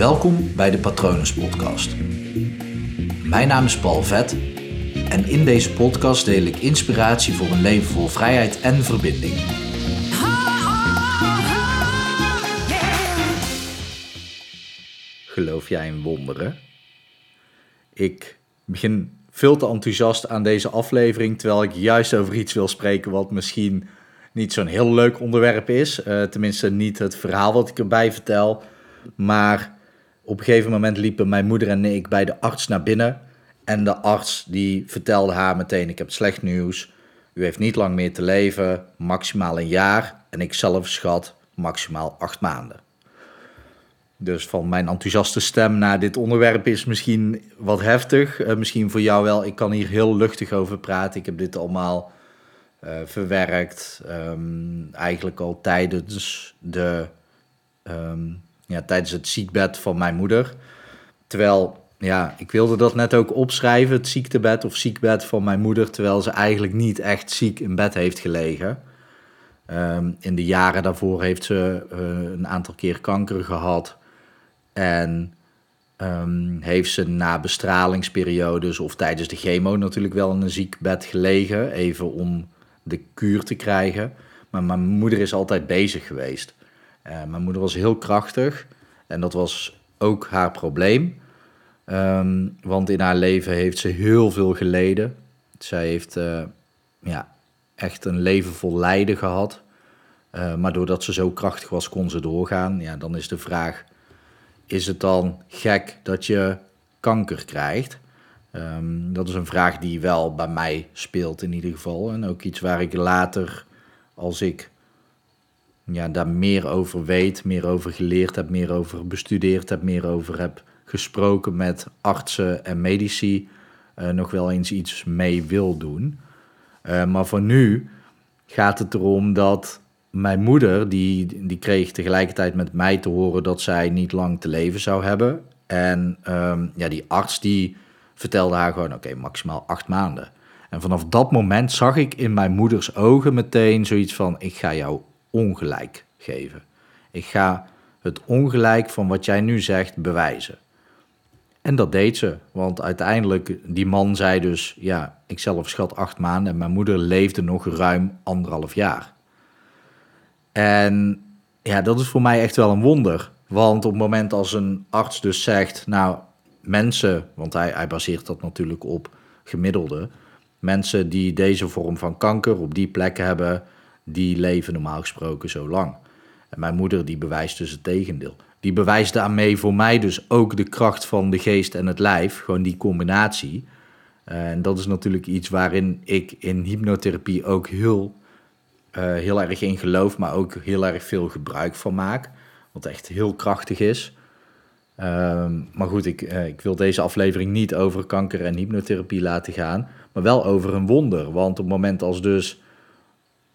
Welkom bij de Patronus Podcast. Mijn naam is Paul Vet en in deze podcast deel ik inspiratie voor een leven vol vrijheid en verbinding. Geloof jij in wonderen? Ik begin veel te enthousiast aan deze aflevering, terwijl ik juist over iets wil spreken wat misschien niet zo'n heel leuk onderwerp is. Uh, tenminste, niet het verhaal wat ik erbij vertel. Maar op een gegeven moment liepen mijn moeder en ik bij de arts naar binnen. En de arts die vertelde haar meteen: Ik heb slecht nieuws. U heeft niet lang meer te leven, maximaal een jaar. En ik zelf schat maximaal acht maanden. Dus van mijn enthousiaste stem naar dit onderwerp is misschien wat heftig. Uh, misschien voor jou wel. Ik kan hier heel luchtig over praten. Ik heb dit allemaal uh, verwerkt. Um, eigenlijk al tijdens, de, um, ja, tijdens het ziekbed van mijn moeder. Terwijl, ja, ik wilde dat net ook opschrijven, het ziektebed of ziekbed van mijn moeder. Terwijl ze eigenlijk niet echt ziek in bed heeft gelegen. Um, in de jaren daarvoor heeft ze uh, een aantal keer kanker gehad. En um, heeft ze na bestralingsperiodes of tijdens de chemo natuurlijk wel in een ziekbed gelegen. Even om de kuur te krijgen. Maar mijn moeder is altijd bezig geweest. Uh, mijn moeder was heel krachtig en dat was ook haar probleem. Um, want in haar leven heeft ze heel veel geleden. Zij heeft uh, ja, echt een leven vol lijden gehad. Uh, maar doordat ze zo krachtig was, kon ze doorgaan. Ja, dan is de vraag: is het dan gek dat je kanker krijgt? Um, dat is een vraag die wel bij mij speelt in ieder geval. En ook iets waar ik later, als ik ja, daar meer over weet, meer over geleerd heb, meer over bestudeerd heb, meer over heb gesproken met artsen en medici, uh, nog wel eens iets mee wil doen. Uh, maar voor nu gaat het erom dat mijn moeder, die, die kreeg tegelijkertijd met mij te horen dat zij niet lang te leven zou hebben. En um, ja, die arts die vertelde haar gewoon, oké, maximaal acht maanden. En vanaf dat moment zag ik in mijn moeders ogen meteen zoiets van, ik ga jou ongelijk geven. Ik ga het ongelijk van wat jij nu zegt bewijzen. En dat deed ze, want uiteindelijk, die man zei dus, ja, ik zelf schat acht maanden en mijn moeder leefde nog ruim anderhalf jaar. En ja, dat is voor mij echt wel een wonder. Want op het moment als een arts dus zegt, nou, mensen, want hij, hij baseert dat natuurlijk op gemiddelde, mensen die deze vorm van kanker op die plek hebben, die leven normaal gesproken zo lang. En mijn moeder die bewijst dus het tegendeel. Die bewijst daarmee voor mij dus ook de kracht van de geest en het lijf, gewoon die combinatie. En dat is natuurlijk iets waarin ik in hypnotherapie ook heel, uh, heel erg in geloof, maar ook heel erg veel gebruik van maak. Wat echt heel krachtig is. Um, maar goed, ik, uh, ik wil deze aflevering niet over kanker en hypnotherapie laten gaan, maar wel over een wonder. Want op het moment als dus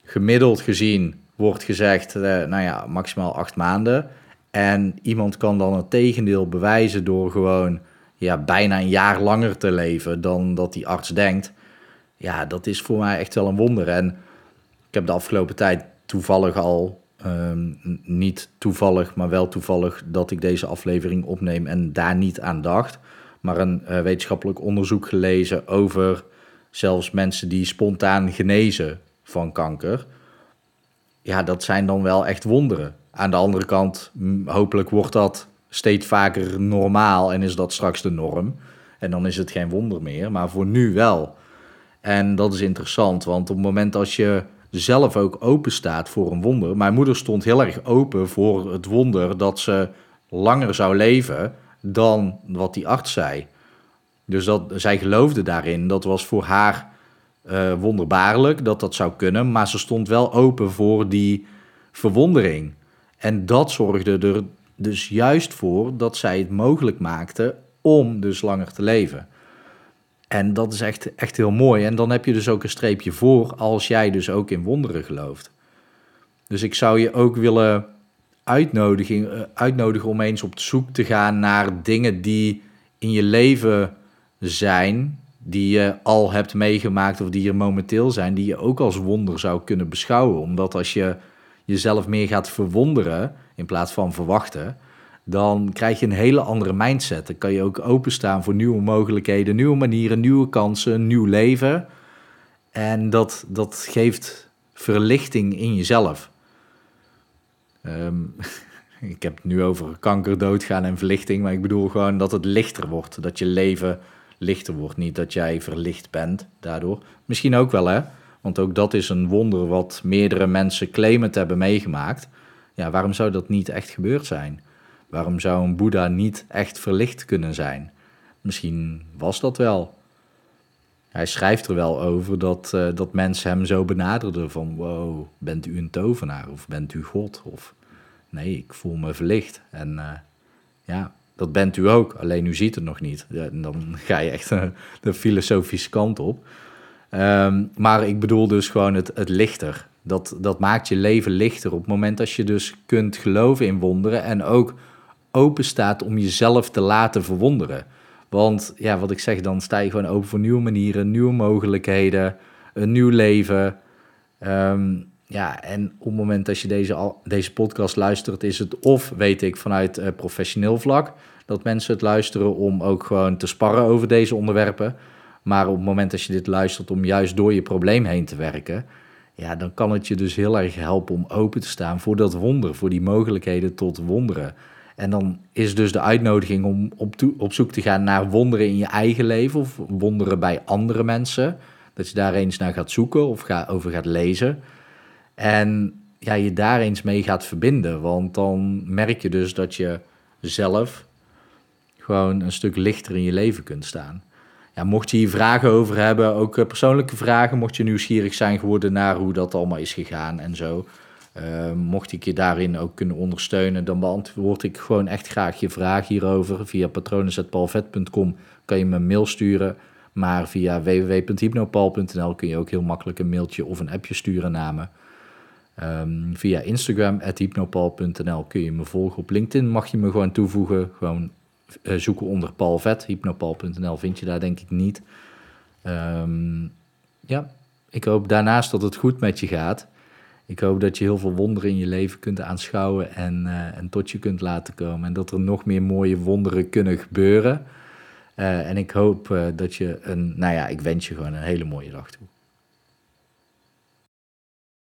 gemiddeld gezien wordt gezegd, uh, nou ja, maximaal acht maanden. En iemand kan dan het tegendeel bewijzen door gewoon ja, bijna een jaar langer te leven dan dat die arts denkt. Ja, dat is voor mij echt wel een wonder. En ik heb de afgelopen tijd toevallig al Um, niet toevallig, maar wel toevallig dat ik deze aflevering opneem en daar niet aan dacht. Maar een uh, wetenschappelijk onderzoek gelezen over zelfs mensen die spontaan genezen van kanker. Ja, dat zijn dan wel echt wonderen. Aan de andere kant, hopelijk wordt dat steeds vaker normaal en is dat straks de norm. En dan is het geen wonder meer, maar voor nu wel. En dat is interessant, want op het moment als je zelf ook open staat voor een wonder. Mijn moeder stond heel erg open voor het wonder dat ze langer zou leven dan wat die arts zei. Dus dat, zij geloofde daarin. Dat was voor haar uh, wonderbaarlijk dat dat zou kunnen. Maar ze stond wel open voor die verwondering. En dat zorgde er dus juist voor dat zij het mogelijk maakte om dus langer te leven. En dat is echt, echt heel mooi. En dan heb je dus ook een streepje voor als jij dus ook in wonderen gelooft. Dus ik zou je ook willen uitnodigen, eh, uitnodigen om eens op zoek te gaan naar dingen die in je leven zijn, die je al hebt meegemaakt of die er momenteel zijn, die je ook als wonder zou kunnen beschouwen. Omdat als je jezelf meer gaat verwonderen in plaats van verwachten, dan krijg je een hele andere mindset. Dan kan je ook openstaan voor nieuwe mogelijkheden, nieuwe manieren, nieuwe kansen, nieuw leven. En dat, dat geeft verlichting in jezelf. Ehm, ik heb het nu over kanker, doodgaan en verlichting, maar ik bedoel gewoon dat het lichter wordt. Dat je leven lichter wordt. Niet dat jij verlicht bent daardoor. Misschien ook wel, hè? Want ook dat is een wonder wat meerdere mensen claimen te hebben meegemaakt. Ja, waarom zou dat niet echt gebeurd zijn? Waarom zou een Boeddha niet echt verlicht kunnen zijn? Misschien was dat wel. Hij schrijft er wel over dat, uh, dat mensen hem zo benaderden van... wow, bent u een tovenaar of bent u God? Of nee, ik voel me verlicht. En uh, ja, dat bent u ook, alleen u ziet het nog niet. Dan ga je echt de filosofische kant op. Um, maar ik bedoel dus gewoon het, het lichter. Dat, dat maakt je leven lichter op het moment dat je dus kunt geloven in wonderen... en ook open staat om jezelf te laten verwonderen. Want ja, wat ik zeg, dan sta je gewoon open voor nieuwe manieren, nieuwe mogelijkheden, een nieuw leven. Um, ja, en op het moment dat je deze, deze podcast luistert, is het of, weet ik, vanuit uh, professioneel vlak, dat mensen het luisteren om ook gewoon te sparren over deze onderwerpen. Maar op het moment dat je dit luistert om juist door je probleem heen te werken, ja, dan kan het je dus heel erg helpen om open te staan voor dat wonder, voor die mogelijkheden tot wonderen. En dan is dus de uitnodiging om op, op zoek te gaan naar wonderen in je eigen leven of wonderen bij andere mensen. Dat je daar eens naar gaat zoeken of ga, over gaat lezen. En ja, je daar eens mee gaat verbinden. Want dan merk je dus dat je zelf gewoon een stuk lichter in je leven kunt staan. Ja, mocht je hier vragen over hebben, ook eh, persoonlijke vragen, mocht je nieuwsgierig zijn geworden naar hoe dat allemaal is gegaan en zo, uh, mocht ik je daarin ook kunnen ondersteunen, dan beantwoord ik gewoon echt graag je vraag hierover. Via patronen.palvet.com kan je me een mail sturen. Maar via www.hypnopal.nl kun je ook heel makkelijk een mailtje of een appje sturen naar me. Um, via Instagram, hypnopal.nl kun je me volgen. Op LinkedIn mag je me gewoon toevoegen. Gewoon uh, zoeken onder Paul Vet. Hypnopal.nl vind je daar denk ik niet. Um, ja, ik hoop daarnaast dat het goed met je gaat. Ik hoop dat je heel veel wonderen in je leven kunt aanschouwen en, uh, en tot je kunt laten komen. En dat er nog meer mooie wonderen kunnen gebeuren. Uh, en ik hoop dat je een, nou ja, ik wens je gewoon een hele mooie dag toe.